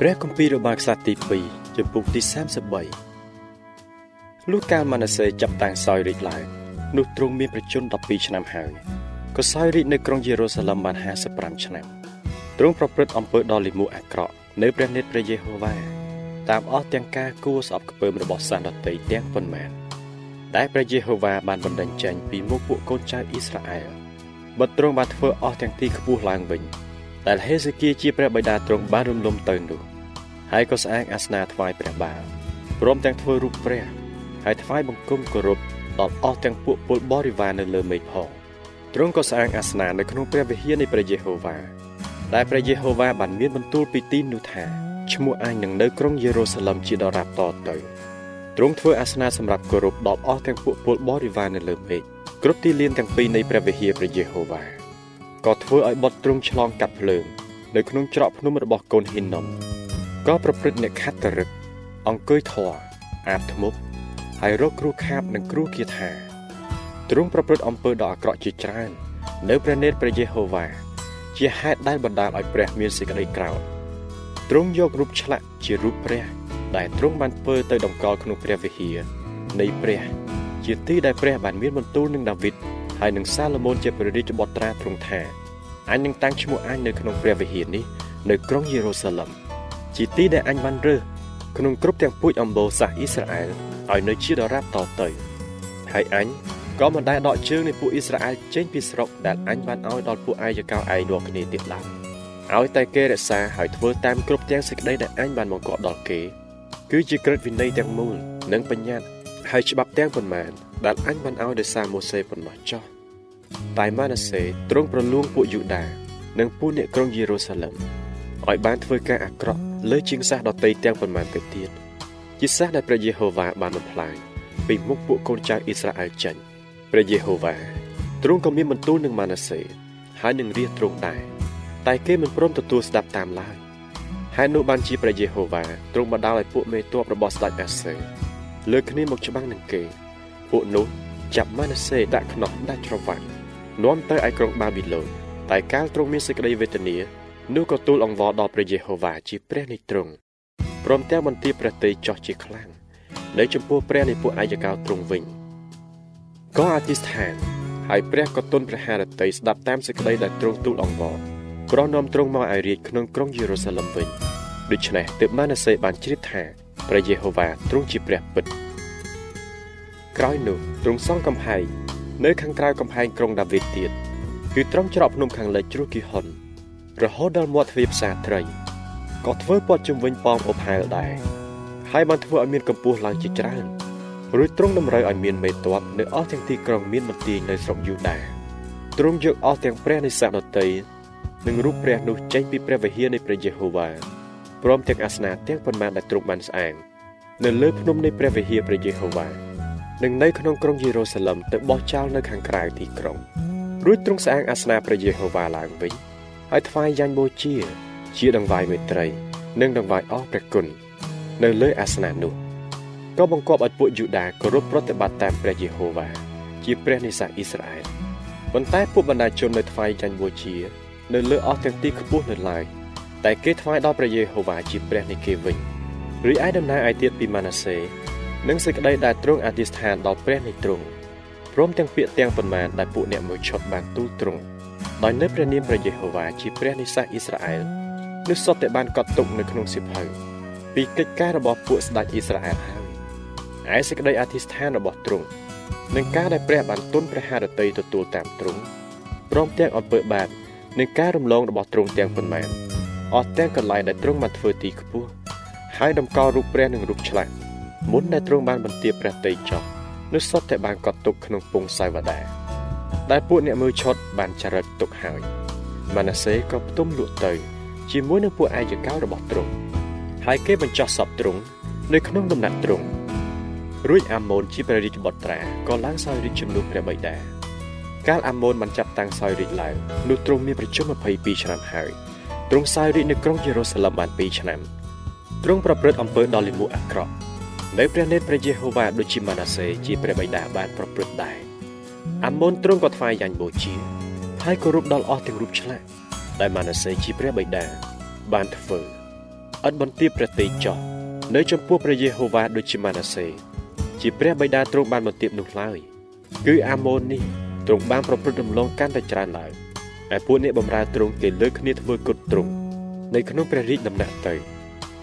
ព្រះគម្ពីររបស់ខ្សត្រទី2ចំពុកទី33លុះកាលម៉ាណាសេចាប់តាំងសោយរាជឡើងនោះទ្រង់មានប្រជជន12ឆ្នាំហើយក៏សោយរាជនៅក្រុងយេរូសាឡឹមបាន55ឆ្នាំទ្រង់ប្រព្រឹត្តអំពើដ៏លិមួអាក្រក់នៅព្រះនេត្រព្រះយេហូវ៉ាតាមអស់ទាំងការគួស្អប់ខ្ពើមរបស់សាសដតីទាំងប៉ុន្មានដែលព្រះយេហូវ៉ាបានបណ្ដេញចេញពីមុខពួកកូនចៅអ៊ីស្រាអែលបើទ្រង់បានធ្វើអស់ទាំងទីខ្ពស់ឡើងវិញ ដែលហេសេគៀជាព្រះបិតាទ្រង់បានរំលំទៅនោះហើយក៏ស្អាងអាសនាថ្វាយព្រះបាទព្រមទាំងធ្វើរូបព្រះហើយថ្វាយបង្គំគោរពដល់អស់ទាំងពួកពលបរិវារនៅលើមេឃផងទ្រង់ក៏ស្អាងអាសនានៅក្នុងព្រះវិហារនៃព្រះយេហូវ៉ាដែលព្រះយេហូវ៉ាបានមានបន្ទូលពីទីនោះថាឈ្មោះអញនឹងនៅក្រុងយេរូសាឡឹមជាដរាបតទៅទ្រង់ធ្វើអាសនាសម្រាប់គោរពដល់អស់ទាំងពួកពលបរិវារនៅលើមេឃគ្រប់ទីលានទាំងពីរនៃព្រះវិហារព្រះយេហូវ៉ា ក៏ធ្វើឲ្យបុតទ្រង់ឆ្លងកាត់ភ្លើងនៅក្នុងច្រកភ្នំរបស់កូនហ៊ីនណុំក៏ប្រព្រឹត្តអ្នកខត្តរឹកអង្គុយធរអាបធ្មប់ហើយរកគ្រូខាបនិងគ្រូគាថាទ្រង់ប្រព្រឹត្តអំពើដ៏អាក្រក់ជាច្រើន នៅព្រះនេត្រព្រះយេហូវ៉ាជាហេតុដែលបណ្ដាលឲ្យព្រះមានសេចក្តីក្រោធទ្រង់យករូបឆ្លាក់ជារូបព្រះ ដែលទ្រង់បានធ្វើទៅតម្កល់ក្នុងព្រះវិហារនៃព្រះ ជាទីដែលព្រះបានមានបន្ទូលនឹងដាវីត ហើយនឹងសាឡូមោនជាព្រះរាជបុត្រាទ្រង់ថាអញនឹងតាំងឈ្មោះអញនៅក្នុងព្រះវិហារនេះនៅក្រុងយេរូសាឡឹមជាទីដែលអញបានរើសក្នុងគ្រប់ទាំងពូជអម្បូរសាសអ៊ីស្រាអែលឲ្យនៅជាដរាបតទៅហើយអញក៏មិនដែលដកជើងនៃពួកអ៊ីស្រាអែលចេញពីស្រុកដែលអញបានឲ្យដល់ពួកអាយកោឯងរាល់គ្នាទៀតឡើយឲ្យតែគេរក្សាហើយធ្វើតាមគ្រប់ទាំងសេចក្តីដែលអញបានបង្គាប់ដល់គេ គឺជាក្រឹតវិន័យទាំងមូលនិងបញ្ញត្តិហើយច្បាប់ទាំងប៉ុន្មាន ដែលអញបានឲ្យដោយសារម៉ូសេប៉ុណ្ណោះចុះតែម៉ាណាសេទ្រង់ប្រលួងពួកយូដា និងពួកអ្នកក្រុងយេរូសាឡឹមឲ្យបានធ្វើការអាក្រក់លើជាងសាសដតីទាំងប៉ុន្មានទៅទៀតជាសាសដែលព្រះយេហូវ៉ាបានបំផ្លាញពីមុខពួកកូនចៅអ៊ីស្រាអែលចេញព្រះយេហូវ៉ាទ្រង់ក៏មានបន្ទូលនឹងម៉ាណាសេហើយនឹងរាជទ្រង់ដែរតែគេមិនព្រមទទួលស្ដាប់តាមឡើយហើយនោះបានជាព្រះយេហូវ៉ាទ្រង់បណ្ដាលឲ្យពួកមេទ័ពរបស់ស្ដេចអាសេលើកគ្នាមកច្បាំងនឹងគេ ពួកនោះចាប់ម៉ាណាសេដាក់ខ្នោះដាច់ច្រវាក់នាំទៅឯក្រុងបាប៊ីឡូនតែកាលទ្រង់មានសេចក្តីវេទនានោះក៏ទូលអង្វរដល់ព្រះយេហូវ៉ាជាព្រះនៃទ្រង់ព្រមទាំងបន្ទាបព្រះតីចោះជាខ្លាំងនៅចំពោះព្រះនៃពួកអាយកោទ្រង់វិញក៏អធិស្ឋានហើយព្រះក៏ទុនព្រះハរតីស្ដាប់តាមសេចក្តីដែលទ្រង់ទូលអង្វរប្រោះនាំទ្រង់មកឲ្យរាជក្នុងក្រុងយេរូសាឡឹមវិញដូច្នេះទើបម៉ាណាសេបានជ្រាបថាព្រះយេហូវ៉ាទ្រង់ជាព្រះពិត ក្រោយនោះទ្រង់សង់កំផែងនៅខាងក្រៅកំផែងក្រុងដាវីតទៀតគឺត្រង់ច្រកភ្នំខាងលិចជ្រោះគីហុនរហូតដល់មាត់ទ្វារផ្សារត្រីក៏ធ្វើព័ទ្ធជុំវិញប៉មអបហែលដែរហើយបានធ្វើឲ្យមានកម្ពស់ឡើងជាច្រើនរួចទ្រង់តម្រូវឲ្យមានមេតបនៅអស់ទាំងទីក្រុងមានមន្ទីរនៅស្រុកយូដាទ្រង់យកអស់ទាំងព្រះនិស្សិតដតីនិងរូបព្រះនោះចេញពីព្រះវិហារនៃព្រះយេហូវ៉ាព្រមទាំងអាសនៈទាំងប៉ុន្មានដែលទ្រង់បានស្អាងនៅលើភ្នំនៃព្រះវិហារព្រះយេហូវ៉ា និងនៅក្នុងក្រុងយេរូសាឡឹមទៅបោះចោលនៅខាងក្រៅទីក្រុងរួចទ្រង់ស្អាងអាសនៈព្រះយេហូវ៉ាឡើងវិញហើយថ្វាយយ៉ាញ់បូជា ជាដង្វាយមេត្រី និងដង្វាយអស់ព្រះគុណនៅលើអាសនៈនោះក៏បង្គាប់ឲ្យពួកយូដាគោរពប្រតិបត្តិតាមព្រះយេហូវ៉ាជាព្រះនៃសាសអ៊ីស្រាអែលប៉ុន្តែពួកបណ្ដាជននៅថ្វាយចាញ់បូជា នៅលើអស់ទាំងទីខ្ពស់នៅឡើយតែគេថ្វាយដល់ព្រះយេហូវ៉ាជាព្រះនៃគេវិញរីឯដំណើរឯទៀតពីម៉ាណាសេ និងសេចក្តីដែលទ្រង់អធិស្ឋានដល់ព្រះនៃទ្រង់ព្រមទាំងពាក្យទាំងប៉ុន្មានដែលពួកអ្នកមួយឈុតបានទូលទ្រង់ដោយនៅព្រះនាមព្រះយេហូវ៉ាជាព្រះនៃសាសអ៊ីស្រាអែលនោះសុទ្ធតែបានកត់ទុកនៅក្នុងសៀវភៅពីកិច្ចការរបស់ពួកស្ដេចអ៊ីស្រាអែលហើយឯសេចក្តីអធិស្ឋានរបស់ទ្រង់និងការដែលព្រះបានទុនព្រះハរតីទទួលតាមទ្រង់ព្រមទាំងអំពើបាបនិងការរំលងរបស់ទ្រង់ទាំងប៉ុន្មានអស់ទាំងកន្លែងដែលទ្រង់បានធ្វើទីខ្ពស់ហើយតម្កល់រូបព្រះនិងរូបឆ្លាក់ មុនដែលទ្រង់បានបន្ទាបព្រះតីចុះនោះសុទ្ធតែបានកត់ទុកក្នុងពងសាវតាដែលពួកអ្នកមើលឆុតបានចរិតទុកហើយម៉ាណាសេក៏ផ្ទុំលក់ទៅ ជាមួយនឹងពួកអាយកោរបស់ទ្រង់ហើយគេបញ្ចុះសពទ្រង់នៅក្នុងដំណាក់ទ្រង់រួចអាម៉ូនជាព្រះរាជបុត្រាក៏ឡើងសោយរាជជំនួសព្រះបិតាកាលអាម៉ូនបានចាប់តាំងសោយរាជឡើងនោះទ្រង់មានប្រជុំ22ឆ្នាំហើយទ្រង់សោយរាជនៅក្រុងយេរូសាឡឹមបាន2ឆ្នាំទ្រង់ប្រព្រឹត្តអំពើដ៏លិមួកអាក្រក់ នៅព្រះនេតព្រះយេហូវ៉ាដូចជាម៉ាណាសេជាព្រះបិតាបានប្រព្រឹត្តដែរអាម៉ូនទ្រង់ក៏ថ្វាយយ៉ាញ់បូជាហើយគោរពដល់អស់ទាំងរូបឆ្លាក់ដែលម៉ាណាសេជាព្រះបិតាបានធ្វើឥតបន្ទាបព្រះទេចោះនៅចំពោះព្រះយេហូវ៉ាដូចជាម៉ាណាសេជាព្រះបិតាទ្រង់បានបន្ទាបនោះឡើយគឺអាម៉ូននេះទ្រង់បានប្រព្រឹត្តរំលងកាន់តែច្រើនឡើងឯពួកអ្នកបម្រើទ្រង់គេលើកគ្នាធ្វើគុតទ្រង់នៅក្នុងព្រះរាជដំណាក់ទៅ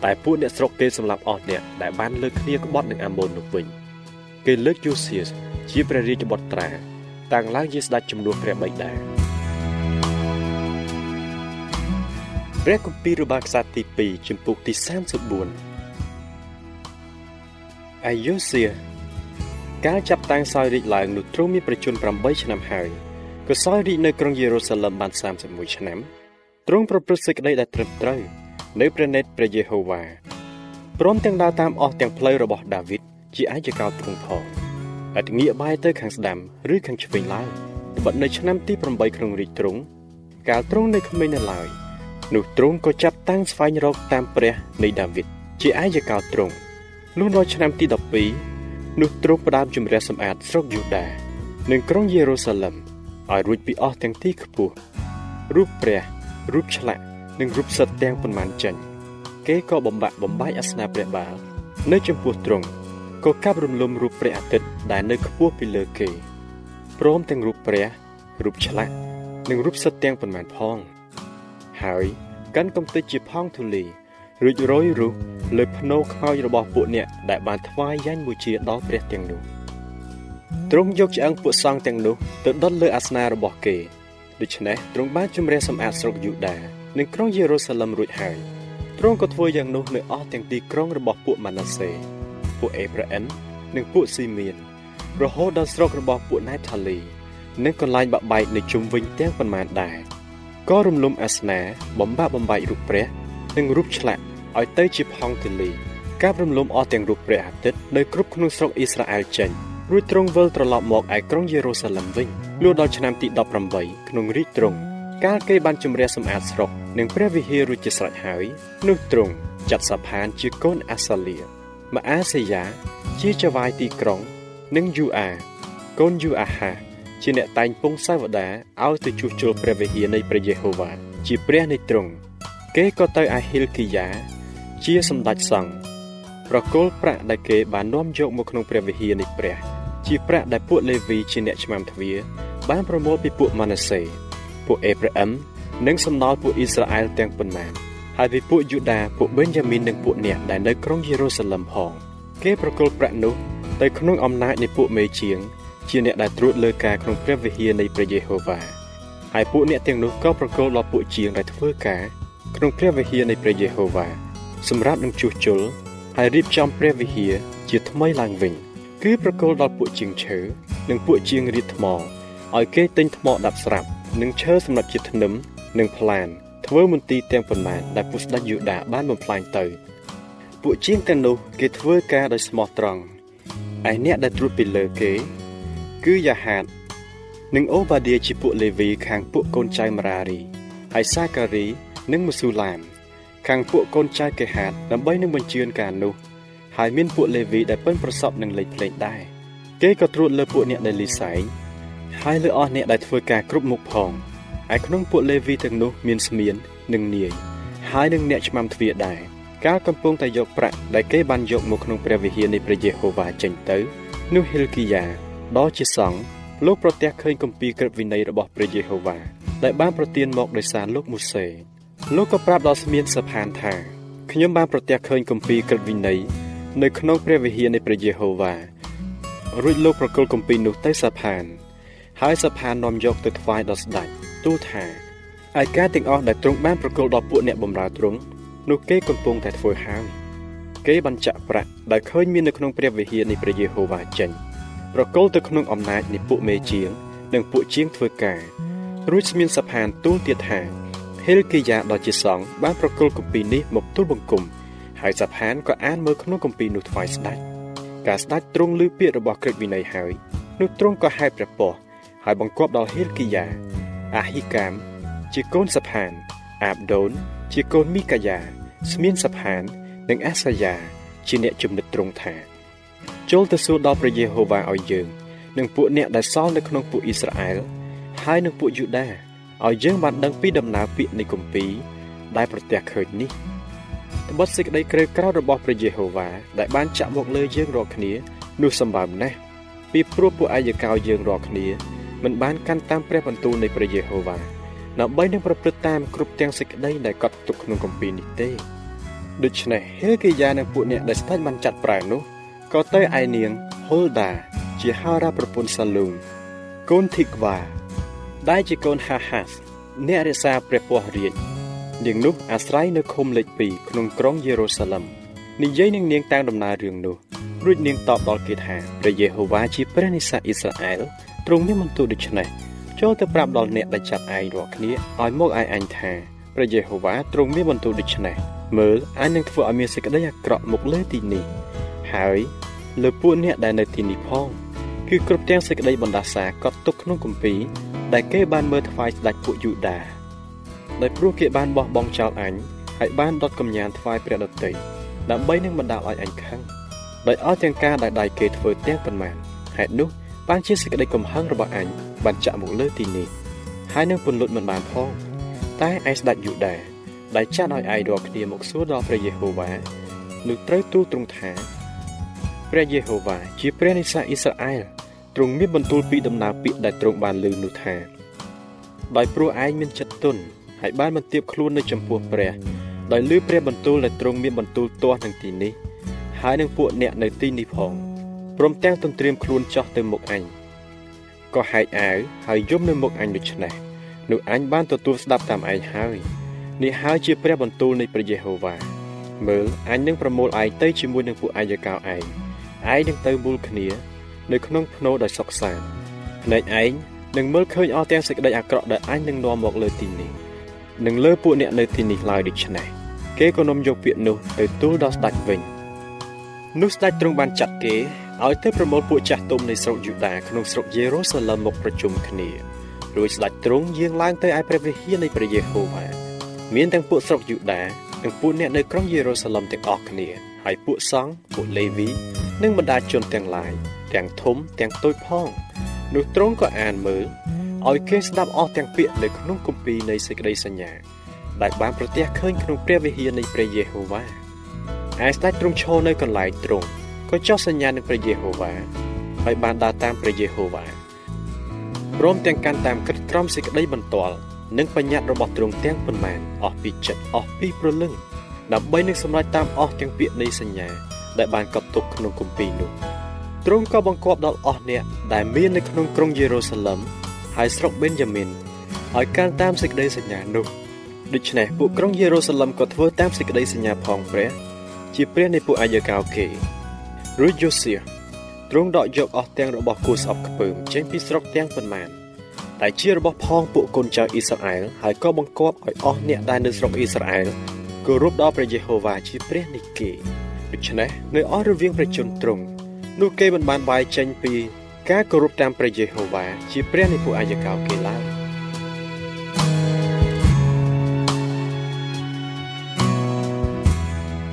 តែពួកអ្នកស្រុកគេសម្លាប់អស់អ្នកដែលបានលើកគ្នាក្បត់នឹងអាម៉ូននោះវិញគេលើកយូសៀសជាព្រះរាជបុត្រាតាំងឡើងជាស្ដេចជំនួសព្រះបិតាព្រះគម្ពីររបស់ខ្សត្រទី2ជំពូកទី34អាយុសៀការចាប់តាំងសោយរាជឡើងនោះទ្រង់មានប្រជជន8ឆ្នាំហើយក៏សោយរាជនៅក្រុងយេរូសាឡឹមបាន31ឆ្នាំទ្រង់ប្រព្រឹត្តសេចក្តីដែលត្រឹមត្រូវ នៅព្រះនេតព្រះយេហូវ៉ាព្រមទាំងដើរតាមអស់ទាំងផ្លូវរបស់ដាវីតជាអាយកោទ្រង់ផងអត់ងាកបែរទៅខាងស្ដាំឬខាងឆ្វេងឡើយត្បិតនៅឆ្នាំទី8ក្នុងរាជទ្រង់កាលទ្រង់នៅក្មេងនៅឡើយនោះទ្រង់ក៏ចាប់តាំងស្វែងរកតាមព្រះនៃដាវីតជាអាយកោទ្រង់លុះដល់ឆ្នាំទី12នោះទ្រង់ផ្ដើមជំរះសម្អាតស្រុកយូដានិងក្រុងយេរូសាឡឹមឲ្យរួចពីអស់ទាំងទីខ្ពស់រូបព្រះរូបឆ្លាក់ និងរូបសិទ្ធទាំងប៉ុន្មានចេញគេក៏បំបាក់បំបាយអាសនៈព្រះបាល នៅចំពោះទ្រង់ក៏កាប់រំលំរូបព្រះអាទិត្យដែលនៅខ្ពស់ពីលើគេព្រមទាំងរូបព្រះរូបឆ្លាក់និងរូបសិទ្ធទាំងប៉ុន្មានផង ហើយកាន់កំទេចជាផោងធូលីរួចរយរុះលើភ្នោខ្មោចរបស់ពួកអ្នកដែលបានថ្វាយយ៉ាញ់បូជាដល់ព្រះទាំងនោះទ្រង់យកឆ្អឹងពួកសង្ឃទាំងនោះទៅដុតលើអាសនៈរបស់គេដូច្នេះទ្រង់បានជំរះសម្អាតស្រុកយូដា និងក្រុងយេរូសាឡឹមរួចហើយទ្រង់ក៏ធ្វើយ៉ាងនោះនៅអស់ទាំងទីក្រុងរបស់ពួកម៉ាណាសេពួកអេប្រាអិននិងពួកស៊ីមៀនរហូតដល់ស្រុករបស់ពួកណៃថាលីនិងកន្លែងបាក់បែកនៅជុំវិញទាំងប៉ុន្មានដែរក៏រំលំអាសនាបំបាក់បំបែករូបព្រះ និងរូបឆ្លាក់ឲ្យទៅជាផង់ទលីការរំលំអស់ទាំងរូបព្រះអាទិត្យនៅគ្រប់ក្នុងស្រុកអ៊ីស្រាអែលចេញរួចទ្រង់វិលត្រឡប់មកឯក្រុងយេរូសាឡឹមវិញលុះដល់ឆ្នាំទី18ក្នុងរាជទ្រង់ កាលគេបានជំរះសម្អាតស្រុកនិងព្រះវិហាររួចជាស្រេចហើយនោះទ្រង់ចាត់សាផានជាកូនអាសាលៀម៉ាអាសេយ៉ាជាចៅវាយទីក្រុង និងយូអា កូនយូអាហាជាអ្នកតែងពងសាវតាឲ្យទៅជួសជុលព្រះវិហារនៃព្រះយេហូវ៉ាជាព្រះនៃទ្រង់គេក៏ទៅអាហិលគីយ៉ាជាសម្ដេចសង្ឃប្រគល់ប្រាក់ដែលគេបាននាំយកមកក្នុងព្រះវិហារនៃព្រះ ជាប្រាក់ដែលពួកលេវីជាអ្នកឆ្មាំទ្វារបានប្រមូលពីពួកម៉ាណាសេ ពួកអេប្រាអឹមនិងសំណល់ពួកអ៊ីស្រាអែលទាំងប៉ុន្មានហើយពីពួកយូដាពួកបេនយ៉ាមីននិងពួកអ្នកដែលនៅក្រុងយេរូសាឡឹមផងគេប្រគល់ប្រាក់នោះទៅក្នុងអំណាចនៃពួកមេជាង ជាអ្នកដែលត្រួតលើការក្នុងព្រះវិហារនៃព្រះយេហូវ៉ាហើយពួកអ្នកទាំងនោះក៏ប្រគល់ដល់ពួកជាងដែលធ្វើការក្នុងព្រះវិហារនៃព្រះយេហូវ៉ាសម្រាប់នឹងជួសជុលហើយរៀបចំព្រះវិហារជាថ្មីឡើងវិញ គឺប្រគល់ដល់ពួកជាងឈើនិងពួកជាងរៀបថ្មឲ្យគេទិញថ្មដាប់ស្រាប់ និងឈើសម្រាប់ជាធ្នឹមនិងផ្លានធ្វើមន្ទីរទាំងប៉ុន្មានដែលពួកស្ដេចយូដាបានបំផ្លាញទៅ ពួកជាងទាំងនោះគេធ្វើការដោយស្មោះត្រង់ឯអ្នកដែលត្រួតពីលើគេ គឺយ៉ាហាតនិងអូបាឌៀជាពួកលេវីខាងពួកកូនចៅម៉ារារីហើយសាការីនិងមូស៊ូឡាមខាងពួកកូនចៅកេហាតដើម្បីនឹងបញ្ជឿនការនោះហើយមានពួកលេវីដែលប៉ិនប្រសពនឹងលេខភ្លេងដែរគេក៏ត្រួតលើពួកអ្នកដែលលីសែង ហើយលើអស់អ្នកដែលធ្វើការគ្រប់មុខផងឯក្នុងពួកលេវីទាំងនោះមានស្មៀននិងនាយហើយនឹងអ្នកឆ្មាំទ្វារដែរកាលកំពុងតែយកប្រាក់ដែលគេបានយកមកក្នុងព្រះវិហារនៃព្រះយេហូវ៉ាចេញទៅនោះហិលគីយ៉ាដ៏ជាសង្ឃលោកប្រទះឃើញគម្ពីរក្រឹតវិន័យរបស់ព្រះយេហូវ៉ាដែលបានប្រទានមកដោយសារលោកមូសេលោកក៏ប្រាប់ដល់ស្មៀនសផានថាខ្ញុំបានប្រទះឃើញគម្ពីរក្រឹតវិន័យនៅក្នុងព្រះវិហារនៃព្រះយេហូវ៉ារួចលោកប្រគល់គម្ពីរនោះទៅសផាន ហើយសផាននាំយកទៅថ្វាយដល់ស្ដេចទូលថាឯការទាំងអស់ដែលទ្រង់បានប្រគល់ដល់ពួកអ្នកបម្រើទ្រង់នោះគេកំពុងតែធ្វើហើយគេបានចាក់ប្រាក់ដែលឃើញមាននៅក្នុងព្រះវិហារនៃព្រះយេហូវ៉ាចេញប្រគល់ទៅក្នុងអំណាចនៃពួកមេជាង និងពួកជាងធ្វើការរួចស្មានសផានទូលទៀតថាហេលគីយ៉ាដ៏ជាសង្ឃបានប្រគល់គម្ពីរនេះមកទូលបង្គំហើយសផានក៏អានមើលក្នុងគម្ពីរនោះថ្វាយស្ដេចការស្ដេចទ្រង់ឮពាក្យរបស់ក្រឹតវិន័យហើយនោះទ្រង់ក៏ហែកព្រះពស្ត្រ ហើយបង្គាប់ដល់ហេលគីយ៉ាអាហ៊ីកាម ជាកូនសផាន អាបដូន ជាកូនមីកាយ៉ាស្មានសផាន និងអាសាយ៉ាជាអ្នកជំនិតទ្រង់ថា ចូលទៅសួរដល់ព្រះយេហូវ៉ាឲ្យយើងនិងពួកអ្នកដែលសល់នៅក្នុងពួកអ៊ីស្រាអែលហើយនឹងពួកយូដាឲ្យយើងបានដឹងពីដំណើរពាក្យនៃគម្ពីរដែលប្រទះឃើញនេះត្បិតសេចក្តីក្រើក្រោធរបស់ព្រះយេហូវ៉ាដែលបានចាក់មកលើយើងរាល់គ្នានោះសម្បើមណាស់ពីព្រោះពួកអាយកោយើងរាល់គ្នា មិនបានកាន់តាមព្រះបន្ទូលនៃព្រះយេហូវ៉ាដើម្បីនឹងប្រព្រឹត្តតាមគ្រប់ទាំងសេចក្តីដែលកត់ទុកក្នុងគម្ពីរនេះទេដូច្នេះហេគីយ៉ានិងពួកអ្នកដែលស្ដេចបានចាត់ប្រើនោះក៏ទៅឯនាងហុលដាជាហារ៉ាប្រពន្ធសាលូមកូនធីក្វាដែលជាកូនហាហាសអ្នករក្សាព្រះពស្ត្ររាជនាងនោះអាស្រ័យនៅឃុំលេខ2ក្នុងក្រុងយេរូសាឡឹមនិយាយនឹងនាងតាំងដំណើររឿងនោះរួចនាងតបដល់គេថាព្រះយេហូវ៉ាជាព្រះនិស្សអ៊ីស្រាអែល ទ្រង់មានបន្ទូលដូច្នេះចូលទៅប្រាប់ដល់អ្នកដែលចាត់ឯងរាល់គ្នាឲ្យមកឯអញថាព្រះយេហូវ៉ាទ្រង់មានបន្ទូលដូច្នេះមើលអញនឹងធ្វើឲ្យមានសេចក្តីអាក្រក់មកលើទីនេះហើយលើពួកអ្នកដែលនៅទីនេះផងគឺគ្រប់ទាំងសេចក្តីបណ្ដាសាកត់ទុកក្នុងគម្ពីរដែលគេបានមើលថ្វាយស្ដេចពួកយូដាដោយព្រោះគេបានបោះបង់ចោលអញហើយបានដុតកំញានថ្វាយព្រះដតីដើម្បីនឹងបណ្ដាលឲ្យអញខឹងដោយអស់ទាំងការដែលដៃគេធ្វើទាំងប៉ុន្មានហេតុនោះ បានជាសេចក្តីកំហឹងរបស់អញបានចាក់មកលើទីនេះហើយនឹងពន្លត់មិនបានផងតែឯស្ដេចយូដាដែលចាត់ឲ្យឯងរាល់គ្នាមកសួរដល់ព្រះយេហូវ៉ានឹងត្រូវទូលទ្រង់ថាព្រះយេហូវ៉ាជាព្រះនៃសាសអ៊ីស្រាអែលទ្រង់មានបន្ទូលពីដំណើរពាក្យដែលទ្រង់បានលើនោះថាដោយព្រោះឯងមានចិត្តទន់ហើយបានបន្ទាបខ្លួននៅចំពោះព្រះដោយលើព្រះបន្ទូលដែលទ្រង់មានបន្ទូលទាស់នឹងទីនេះហើយនឹងពួកអ្នកនៅទីនេះផង ព្រមទាំងទន្ទ្រាមខ្លួនចោះទៅមុខអញក៏ហែកអាវហើយយំនៅមុខអញដូច្នេះនោះអញបានទទួលស្ដាប់តាមឯងហើយនេះហើយជាព្រះបន្ទូលនៃព្រះយេហូវ៉ាមើលអញនឹងប្រមូលឯងទៅជាមួយនឹងពួកអាយកោឯងឯងនឹងទៅមូលគ្នា នៅក្នុងភ្នោដោយសុខសាន្តភ្នែកឯងនឹងមើលឃើញអស់ទាំងសេចក្តីអាក្រក់ដែលអញនឹងនាំមកលើទីនេះនឹងលើពួកអ្នកនៅទីនេះឡើយដូច្នេះគេក៏នាំយកពាក្យនោះទៅទូលដល់ស្ដេចវិញនោះស្ដេចទ្រង់បានចាត់គេ ឲ្យទៅប្រមូលពួកចាស់ទុំនៃស្រុកយូដាក្នុងស្រុកយេរូសាឡឹមមកប្រជុំគ្នារួចស្ដេចទ្រង់យាងឡើងទៅឯព្រះវិហារនៃព្រះយេហូវ៉ាមានទាំងពួកស្រុកយូដានិងពួកអ្នកនៅក្រុងយេរូសាឡឹមទាំងអស់គ្នាហើយពួកសង្ឃពួកលេវី និងបណ្ដាជនទាំងឡាយទាំងធំទាំងតូចផងនោះទ្រង់ក៏អានមើលឲ្យគេស្ដាប់អស់ទាំងពាក្យនៅក្នុងគម្ពីរនៃសេចក្តីសញ្ញាដែលបានប្រទះឃើញក្នុងព្រះវិហារនៃព្រះយេហូវ៉ាឯស្ដេចទ្រង់ឈរនៅកន្លែងទ្រង់ ក៏ចោះសញ្ញានឹងព្រះយេហូវ៉ាហើយបានដើរតាមព្រះយេហូវ៉ាព្រមទាំងកាន់តាមកិត្តក្រមសេចក្តីបន្ទាល់និងបញ្ញត្តិរបស់ទ្រង់ទាំងប៉ុន្មានអស់ពីចិត្តអស់ពីព្រលឹងដើម្បីនឹងសម្រេចតាមអស់ទាំងពាក្យនៃសញ្ញា ដែលបានកត់ទុកក្នុងគម្ពីរនោះទ្រង់ក៏បង្គាប់ដល់អស់អ្នកដែលមាននៅក្នុងក្រុងយេរូសាឡឹមហើយស្រុកបេនយ៉ាមីនឲ្យកាន់តាមសេចក្តីសញ្ញានោះដូច្នេះពួកក្រុងយេរូសាឡឹមក៏ធ្វើតាមសេចក្តីសញ្ញាផងព្រះ ជាព្រះនៃពួកអាយកោគេ រួចយូសៀទ្រង់ដកយកអស់ទាំងរបស់គូស្អប់ខ្ពើមចេញពីស្រុកទាំងប៉ុន្មានដែលជារបស់ផងពួកកូនចៅអ៊ីស្រាអែលហើយក៏បង្គាប់ឲ្យអស់អ្នកដែលនៅស្រុកអ៊ីស្រាអែលគោរពដល់ព្រះយេហូវ៉ាជាព្រះនេះគេដូច្នេះនៅអស់រវាងប្រជាជនទ្រង់នោះគេមិនបានវាយចេញពី ការគោរពតាមព្រះយេហូវ៉ាជាព្រះនៃពួកអាយកោគេឡើយ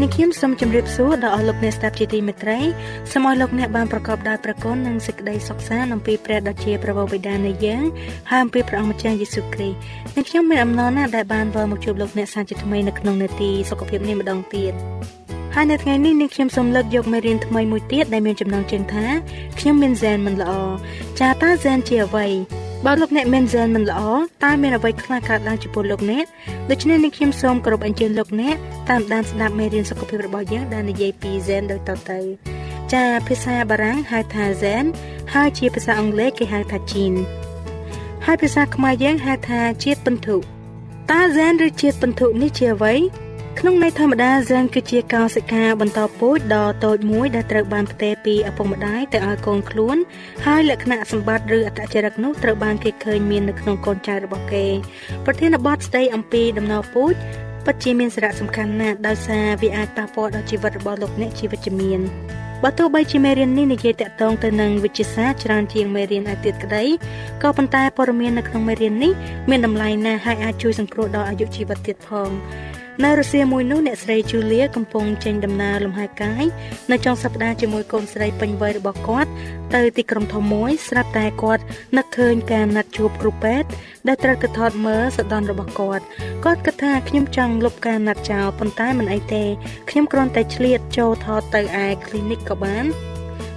នេះខ្ញុំសូមជម្រាបសួរដល់អស់លោកអ្នកស្ដាប់ជាទីមេត្រីសូមឲ្យលោកអ្នកបានប្រកបដោយព្រះគុណនិងសេចក្តីសុខសាន្តអំពីព្រះដ៏ជាព្រះបិតានៃយើងហើយអំពីព្រះអង្គម្ចាស់យេស៊ូវគ្រីស្ទនិងខ្ញុំមានអំណរណាស់ដែលបានវិលមកជួបលោកអ្នកសាជាថ្មីនៅក្នុងនាទីសុខភាពនេះម្ដងទៀតហើយនៅថ្ងៃនេះនាងខ្ញុំសូមលើកយកមេរៀនថ្មីមួយទៀតដែលមានចំណងជើងថាខ្ញុំមានហ្សែនមិនល្អចាតើហ្សែនជាអ្វី បើលោកអ្នកមានហ្សែនមិនល្អតើមានអ្វីខ្លះកើតឡើងចំពោះលោកអ្នកដូច្នេះនេះខ្ញុំសូមគោរពអញ្ជើញលោកអ្នកតាមដានស្ដាប់មេរៀនសុខភាពរបស់យើងដែលនិយាយពីហ្សែនដូចតទៅចាភាសាបារាំងហៅថាហ្សែនហើយជាភាសាអង់គ្លេសគេហៅថាជីនហើយភាសាខ្មែរយើងហៅថាជាតិពិន្ទុតើហ្សែនឬជាតិពិន្ទុនេះជាអ្វី ក្នុងន័យធម្មតាហ្សែនគឺជាកោសិកាបន្តពូជដ៏តូចមួយដែលត្រូវបានផ្ទេរពីឪពុកម្ដាយទៅឲ្យកូនខ្លួន ហើយលក្ខណៈសម្បត្តិឬអត្តចរិតនោះត្រូវបានគេឃើញមាននៅក្នុងកូនចៅរបស់គេ ប្រធានបទស្ដីអំពីដំណពូជពិតជាមានសារៈសំខាន់ណាស់ដោយសារវាអាចប៉ះពាល់ដល់ជីវិតរបស់លោកអ្នកជាវិជ្ជមានបើទោះបីជាមេរៀននេះនិយាយតាក់ទងទៅនឹងវិទ្យាសាស្ត្រច្រើនជាងមេរៀនឯទៀតក្តីក៏ប៉ុន្តែព័ត៌មាននៅក្នុងមេរៀននេះមានតម្លៃណាស់ហើយអាចជួយសង្គ្រោះដល់អាយុជីវិតទៀតផង នៅរុស្ស៊ីមួយនោះអ្នកស្រី Julia កំពុងចេញដំណើរលំហែកាយនៅចុងសប្តាហ៍ជាមួយកូនស្រីពេញវ័យរបស់គាត់ទៅទីក្រុងធំមួយស្រាប់តែគាត់នឹកឃើញការណាត់ជួបគ្រូពេទ្យដែលត្រូវទៅថតមើលសដនរបស់គាត់គាត់គិតថាខ្ញុំចង់លុបការណាត់ចោលប៉ុន្តែមិនអីទេខ្ញុំគ្រាន់តែឆ្លៀតចូលថតទៅឯ clinic ក៏បាន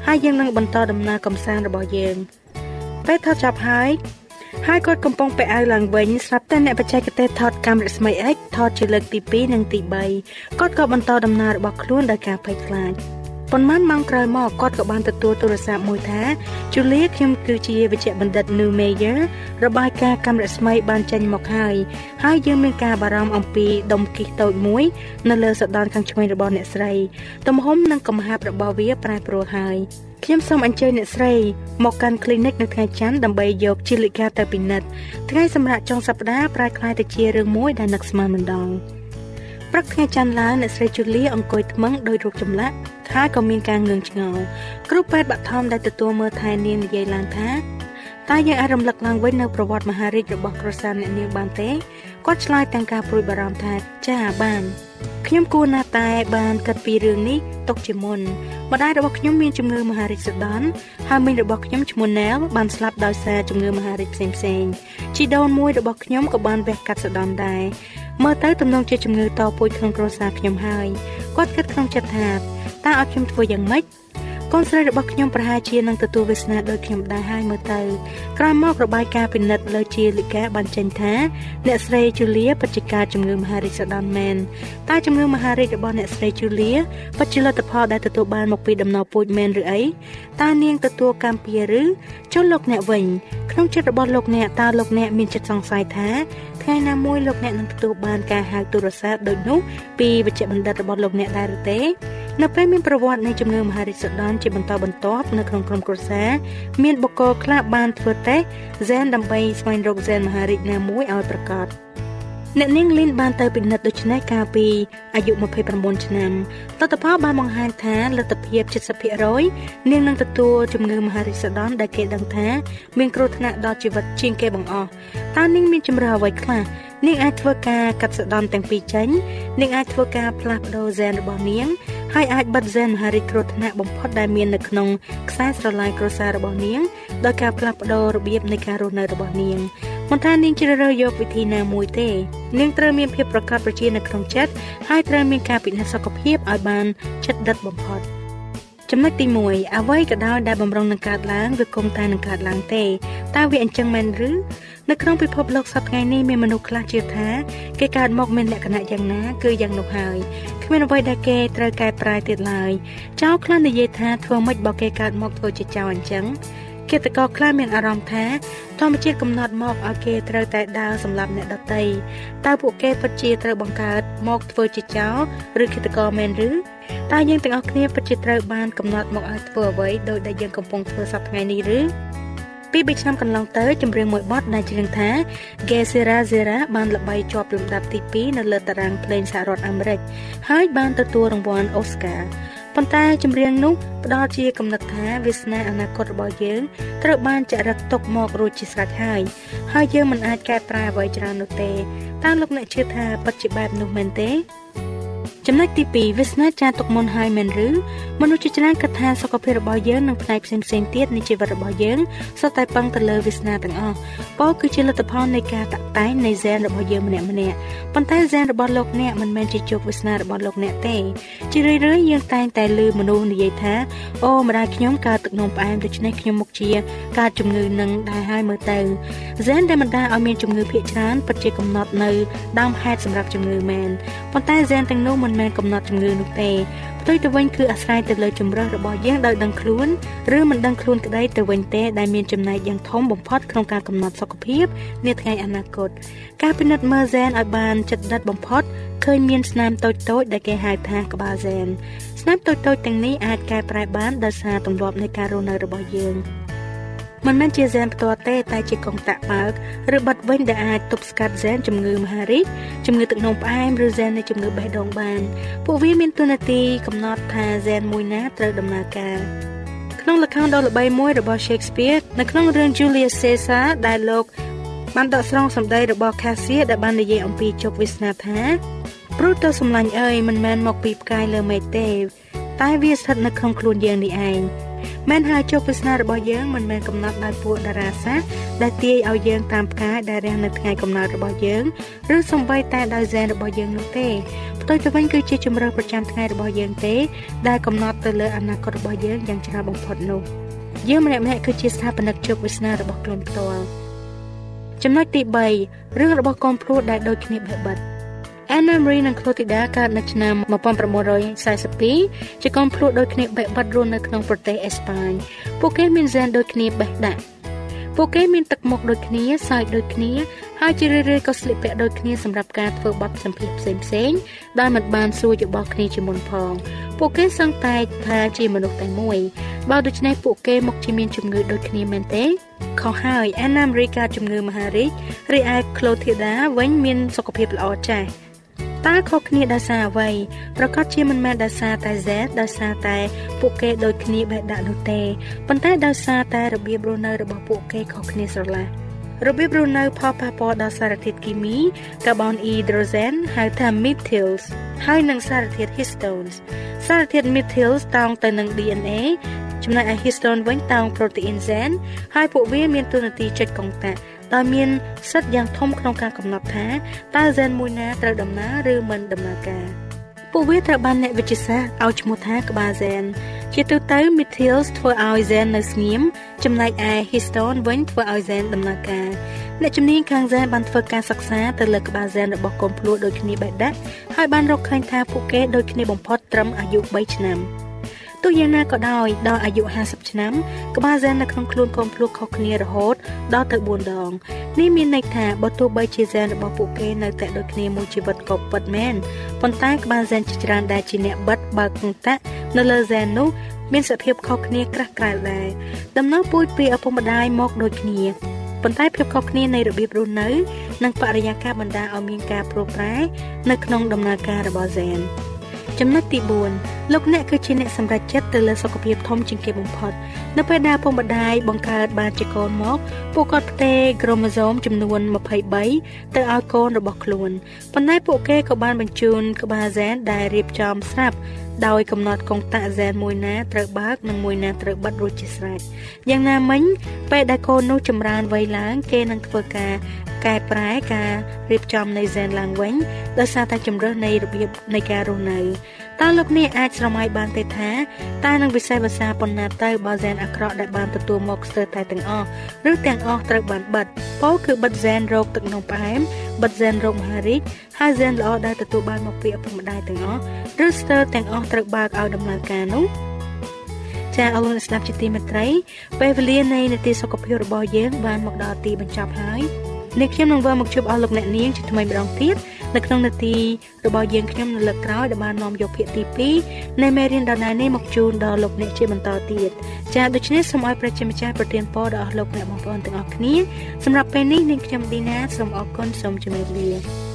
ហើយយើងនឹងបន្តដំណើរកំសាន្តរបស់យើងពេលថតចប់ហើយ ហើយគាត់កំពុងពាក់អាវឡើងវិញស្រាប់តែអ្នកបច្ចេកទេសថតកាំរស្មី X ថតជាលើកទី2និងទី3គាត់ក៏បន្តដំណើររបស់ខ្លួនដោយការភ័យខ្លាចប៉ុន្មានម៉ោងក្រោយមកគាត់ក៏បានទទួលទូរស័ព្ទមួយថា Julia ខ្ញុំគឺជាវិជ្ជបណ្ឌិត New Mayer របាយការណ៍កាំរស្មីបានចេញមកហើយហើយយើងមានការបារម្ភអំពីដុំគិះតូចមួយ នៅលើសដនខាងឆ្វេងរបស់អ្នកស្រីទំហំនិងកម្ហាប់របស់វាប្រែប្រួលហើយ ខ្ញុំសូមអញ្ជើញអ្នកស្រីមកកាន់ clinic នៅថ្ងៃច័ន្ទដើម្បីយកជាលិកាទៅពិនិត្យថ្ងៃសម្រាប់ចុងសប្តាហ៍ប្រែក្លាយទៅជារឿងមួយដែលនឹកស្មានមិនដល់ព្រឹកថ្ងៃច័ន្ទឡើងអ្នកស្រីជូលីអង្គុយថ្មឹងដោយរូបចម្លាក់ហើយក៏មានការងឿងឆ្ងល់គ្រូពេទ្យបឋមដែលទទួលមើលថែនាងនិយាយឡើងថាតើយើងអាចរំលឹកឡើងវិញនៅប្រវត្តិមហារាជរបស់គ្រួសារអ្នកនាងបានទេគាត់ឆ្លើយទាំងការព្រួយបារម្ភថាចាបាន ខ្ញុំគួរណាស់តែបានគិតពីរឿងនេះទុកជាមុនម្ដាយរបស់ខ្ញុំមានជំងឺមហារីកសដន់ហើយមីងរបស់ខ្ញុំឈ្មោះណែលបានស្លាប់ដោយសារជំងឺមហារីកផ្សេងផ្សេងជីដូនមួយរបស់ខ្ញុំក៏បានវះកាត់សដន់ដែរមើលទៅទំនងជាជំងឺតពូជក្នុងគ្រួសារខ្ញុំហើយគាត់គិតក្នុងចិត្តថាតើឲ្យខ្ញុំធ្វើយ៉ាងម៉េចកូ នស្រីរបស់ខ្ញុំប្រហែលជានឹងទទួលវាសនាដូចខ្ញុំដែរហើយមើលទៅក្រោយមករបាយការណ៍ពិនិត្យលើជាលិកាបានចេញថាអ្នកស្រីជូលៀពិតជាការជំងឺមហារីកសដនមែនតែជំងឺមហារីករបស់អ្នកស្រីជូលៀពិតជាលទ្ធផលដែលទទួលបានមកពីដំណពូជមែនឬអីតើនាងទទួលកម្មពីឬចុះលោកអ្នកវិញក្នុងចិត្តរបស់លោកអ្នកតើលោកអ្នកមានចិត្តសង្ស័យថាថ្ងៃណាមួយលោកអ្នកនឹងទទួលបានការហៅទូរស័ព្ទដូចនោះពីវិជ្ជបណ្ឌិតរបស់លោកអ្នកដែរឬទេ នៅពេលមានប្រវត្តិនៃជំងឺមហារីកសូដនជាបន្តបន្ទាប់នៅក្នុងក្រុមគ្រួសារមានបុគ្គលខ្លះបានធ្វើតេស្តហ្សែនដើម្បីស្វែងរកហ្សែនមហារីកណាមួយឲ្យប្រកបអ្នកនាងលីនបានទៅពិនិត្យដូចនេះកាលពីអាយុ29ឆ្នាំលទ្ធផលបានបង្ហាញថាលទ្ធភាព70%នាងនឹងទទួលជំងឺមហារីកសូដនដែលគេដឹងថាមានគ្រោះថ្នាក់ដល់ជីវិតជាងគេបង្អស់តើនាងមានជំរឿអ្វីខ្លះនាងអាចធ្វើការកាត់សដនទាំងពីរចេញនាងអាចធ្វើការផ្លាស់ប្ដូរហ្សែនរបស់នាង ហើយអាចបិទហ្សែនមហារីកគ្រោះថ្នាក់បំផុតដែលមាននៅក្នុងខ្សែស្រឡាយគ្រួសាររបស់នាងដោយការផ្លាស់ប្ដូររបៀបនៃការរស់នៅរបស់នាងមិនថានាងជ្រើសរើសយកវិធីណាមួយទេនាងត្រូវមានភាពប្រកបប្រជានៅក្នុងចិត្តហើយត្រូវមានការពិនិត្យសុខភាពឲ្យបានជិតដិតបំផុតចំណុចទី1អ្វីក៏ដោយដែលបំរុងនឹងកើតឡើងវាគង់តែនឹងកើតឡើងទេតើវាអញ្ចឹងមែនឬនៅក្នុងពិភពលោកសប្តាហ៍នេះមានមនុស្សខ្លះជឿថាគេកើតមកមានលក្ខណៈយ៉ាងណាគឺយ៉ាងនោះហើយ គ្មានអ្វីដែលគេត្រូវកែប្រែទៀតឡើយចៅខ្លះនិយាយថាធ្វើម៉េចបើគេកើតមកធ្វើជាចៅអញ្ចឹងគិតកោខ្លះមានអារម្មណ៍ថាធម្មជាតិកំណត់មកឲ្យគេត្រូវតែដើរសម្រាប់អ្នកដតីតើពួកគេពិតជាត្រូវបង្កើតមកធ្វើជាចោរឬគិតកោមែនឬតើយើងទាំងអស់គ្នាពិតជាត្រូវបានកំណត់មកឲ្យធ្វើអ្វីដោយដែលយើងកំពុងធ្វើសប្តាហ៍ថ្ងៃនេះឬ ពី3ឆ្នាំកន្លងទៅចម្រៀងមួយបទដែលច្រៀងថា Gezera Zera បានល្បីជាប់លំដាប់ទី2នៅលើតារាងភ្លេងសហរដ្ឋអាមេរិកហើយបានទទួលរង្វាន់ Oscar ប៉ុន្តែចម្រៀងនោះផ្ដល់ជាកំណត់ថាវាសនាអនាគតរបស់យើងត្រូវបានចាក់រឹកទុកមករួចជាស្រេចហើយហើយយើងមិនអាចកែប្រែអ្វីច្រើននោះទេតើលោកអ្នកជឿថាពិតជាបែបនោះមែនទេ ចំណុចទី2វាសនាចាទុកមុនហើយមែនឬមនុស្សជាច្រើនគិតថាសុខភាពរបស់យើងនិងផ្នែកផ្សេងផ្សេងទៀតនៃជីវិតរបស់យើងសុទ្ធតែពឹងទៅលើវាសនាទាំងអស់ពោលគឺជាលទ្ធផលនៃការតាក់តែងនៃហ្សែនរបស់យើងម្នាក់ម្នាក់ប៉ុន្តែហ្សែនរបស់លោកអ្នកមិនមែនជាជោគវាសនារបស់លោកអ្នកទេជារឿយៗយើងតែងតែឮមនុស្សនិយាយថាអូម្ដាយខ្ញុំកើតទឹកនោមផ្អែមដូច្នេះខ្ញុំមុខជាកើតជំងឺនឹងដែរហើយមើលទៅហ្សែនដែលបណ្ដាលឲ្យមានជំងឺភាគច្រើនពិតជាកំណត់នៅដើមហេតុសម្រាប់ជំងឺមែនប៉ុន្តែហ្សែនទាំងនោះមិនមែនកំណត់ជំងឺនោះទេផ្ទុយទៅវិញគឺអាស្រ័យទៅលើជំរើសរបស់យើងដោយដឹងខ្លួនឬមិនដឹងខ្លួនក្តីទៅវិញទេដែលមានចំណែកយ៉ាងធំបំផុតក្នុងការកំណត់សុខភាពនាថ្ងៃអនាគតការពិនិត្យមើលហ្សែនឲ្យបានជិតដិតបំផុតឃើញមានស្នាមតូចៗដែលគេហៅថាក្បាលហ្សែនស្នាមតូចៗទាំងនេះអាចកែប្រែបានដោយសារទម្លាប់នៃការរស់នៅរបស់យើង មិនមែនជាហ្សែនផ្ទាល់ទេតែជាកុងតាក់បើកឬបិទវិញដែលអាចទប់ស្កាត់ហ្សែនជំងឺមហារីកជំងឺទឹកនោមផ្អែមឬហ្សែននៃជំងឺបេះដូងបានពួកវាមានទូនាទីកំណត់ថាហ្សែនមួយណាត្រូវដំណើរការក្នុងល្ខោនដ៏ល្បីមួយរបស់ Shakespeare នៅក្នុងរឿង Julius Caesar ដែលលោកបានដកស្រង់សម្ដីរបស់ Cassius ដែលបាននិយាយអំពីជោគវាសនាថាព្រោះទៅសម្លាញ់អើយមិនមែនមកពីផ្កាយលើមេឃទេតែវាស្ថិតនៅក្នុងខ្លួនយើងនេះឯង មែនហើយជោគវាសនារបស់យើងមិនមែនកំណត់ដោយពួកតារាសាស្ត្រដែលទាយឲ្យយើងតាមផ្កាយដែលរះនៅថ្ងៃកំណើតរបស់យើងឬសំបីតែដោយហ្សែនរបស់យើងនោះទេផ្ទុយទៅវិញគឺជាជំរើសប្រចាំថ្ងៃរបស់យើងទេ ដែលកំណត់ទៅលើអនាគតរបស់យើងយ៉ាងច្រើនបំផុតនោះយើងម្នាក់ម្នាក់គឺជាស្ថាបនិកជោគវាសនារបស់ខ្លួនផ្ទាល់ចំណុចទី3រឿងរបស់កូនភ្លោះដែលដូចគ្នាបេះបិទ Anna Marie និង Clotilda កើតនៅឆ្នាំ1942ជាកូនភ្លោះដូចគ្នាបេះបិទរស់នៅក្នុងប្រទេសអេស្ប៉ាញពួកគេមានហ្សែនដូចគ្នាបេះដាក់ពួកគេមានទឹកមុខដូចគ្នាសើចដូចគ្នាហើយជារឿយៗក៏ស្លៀកពាក់ដូចគ្នាសម្រាប់ការធ្វើបទសម្ភាសន៍ផ្សេងផ្សេងដែលមិនបានសួរយោបល់គ្នាជាមុនផងពួកគេសង្កេតថាជាមនុស្សតែមួយបើដូច្នេះពួកគេមកជាមានជំងឺដូចគ្នាមែនទេខុសហើយ Anna Marie កើតជំងឺមហារីករីឯ Clotilda វិញមានសុខភាពល្អចាស់ តើខុសគ្នាដោយសារអ្វីប្រកាសជាមិនមែនដោយសារតែ Z ដោយសារតែពួកគេដូចគ្នាបេះដាក់នោះទេប៉ុន្តែដោយសារតែរបៀបរស់នៅរបស់ពួកគេខុសគ្នាស្រឡះរបៀបរស់នៅផលប៉ះពាល់ដល់សារធាតុគីមីកាបូនអ៊ីដ្រូសែនហៅថា methyls ហើយនិងសារធាតុ histones សារធាតុ methyls តោងទៅនឹង DNA ចំណែកឯ histone វិញតោង protein zen ហើយពួកវាមានតួនាទីចុចកុងតាក់ ដោយមានសិទ្ធិយ៉ាងធំក្នុងការកំណត់ថាតើ gen មួយណាត្រូវដំណើរឬមិនដំណើរការពួកវាត្រូវបានអ្នកវិទ្យាសាស្ត្រឲ្យឈ្មោះថាក្បាល gen ជាទូទៅ methyls ធ្វើឲ្យ gen នៅស្ងៀមចំណែកឯ histone វិញធ្វើឲ្យ gen ដំណើរការអ្នកជំនាញខាង gen បានធ្វើការសិក្សាទៅលើក្បាល gen របស់កូនភ្លោះដូចគ្នាបេះដាក់ហើយបានរកឃើញថាពួកគេដូចគ្នាបំផុតត្រឹមអាយុ3ឆ្នាំ។ ទោះយ៉ាងណាក៏ដោយដល់អាយុ50ឆ្នាំក្បាលហ្សែននៅក្នុងខ្លួនកូនភ្លោះខុសគ្នារហូតដល់ទៅ4ដងនេះមានន័យថាបើទោះបីជាហ្សែនរបស់ពួកគេនៅតែដូចគ្នាមួយជីវិតក៏ពិតមែនប៉ុន្តែក្បាលហ្សែនជាច្រើនដែលជាអ្នកបិទបើកកង្តាក់នៅលើហ្សែននោះមានសភាពខុសគ្នាក្រាស់ក្រៅដែរដំណើរពួយពីឪពុកម្ដាយមកដូចគ្នាប៉ុន្តែភាពខុសគ្នានៃរបៀបរស់នៅ និងបរិយាកាសបណ្ដាលឲ្យមានការប្រែប្រួលនៅក្នុងដំណើរការរបស់ហ្សែន ចំណុចទី4លោកអ្នកគឺជាអ្នកសម្រេចចិត្តទៅលើសុខភាពធំជាងគេបំផុតនៅពេលដែលពុកម្ដាយបង្កើតបានជាកូនមកពួកគាត់ផ្ទេរក្រូម៉ូសូមចំនួន23ទៅឲ្យកូនរបស់ខ្លួនប៉ុន្តែពួកគេក៏បានបញ្ជូនក្បាលហ្សែនដែលរៀបចំស្រាប់ ដោយកំណត់កុងតាក់ហ្សែនមួយណាត្រូវបើកនិងមួយណាត្រូវបិទរួចជាស្រេចយ៉ាងណាមិញពេលដែលកូននោះចម្រើនវ័យឡើង គេនឹងធ្វើការកែប្រែការរៀបចំនៃហ្សែនឡើងវិញដោយសារតែជំរើសនៃរបៀបនៃការរស់នៅ តើលោកអ្នកអាចស្រមៃបានទេថាតើនឹងវិសេសភាសាប៉ុណ្ណាទៅបើហ្សែនអាក្រក់ដែលបានទទួលមកស្ទើរតែទាំងអស់ឬទាំងអស់ត្រូវបានបិទពោលគឺបិទហ្សែនរោគទឹកនំផ្អែមបិទហ្សែនរោគមហារីកហើយហ្សែនល្អដែលទទួលបានមកពីឪពុកម្ដាយទាំងអស់ឬស្ទើរទាំងអស់ត្រូវបើកឲ្យដំណើរការនោះចាអរលោកអ្នកស្ដាប់ជាទីមេត្រីពេលវេលានៃនីតិសុខភាពរបស់យើងបានមកដល់ទីបញ្ចប់ហើយនេះខ្ញុំនឹងវិលមកជួបអស់លោកអ្នកនាងជាថ្មីម្ដងទៀត នៅក្នុងនាទីរបស់យើងខ្ញុំនៅលើកក្រោយដែលបាននាំយកភាគទី2នៃមេរៀនដដែលនេះមកជូនដល់លោកអ្នកជាបន្តទៀតចា៎ដូច្នេះសូមឲ្យប្រជាម្ចាស់ប្រទានពរដល់អស់លោកអ្នកបងប្អូនទាំងអស់គ្នាសម្រាប់ពេលនេះនាងខ្ញុំឌីណាសូមអរគុណសូមជម្រាបលា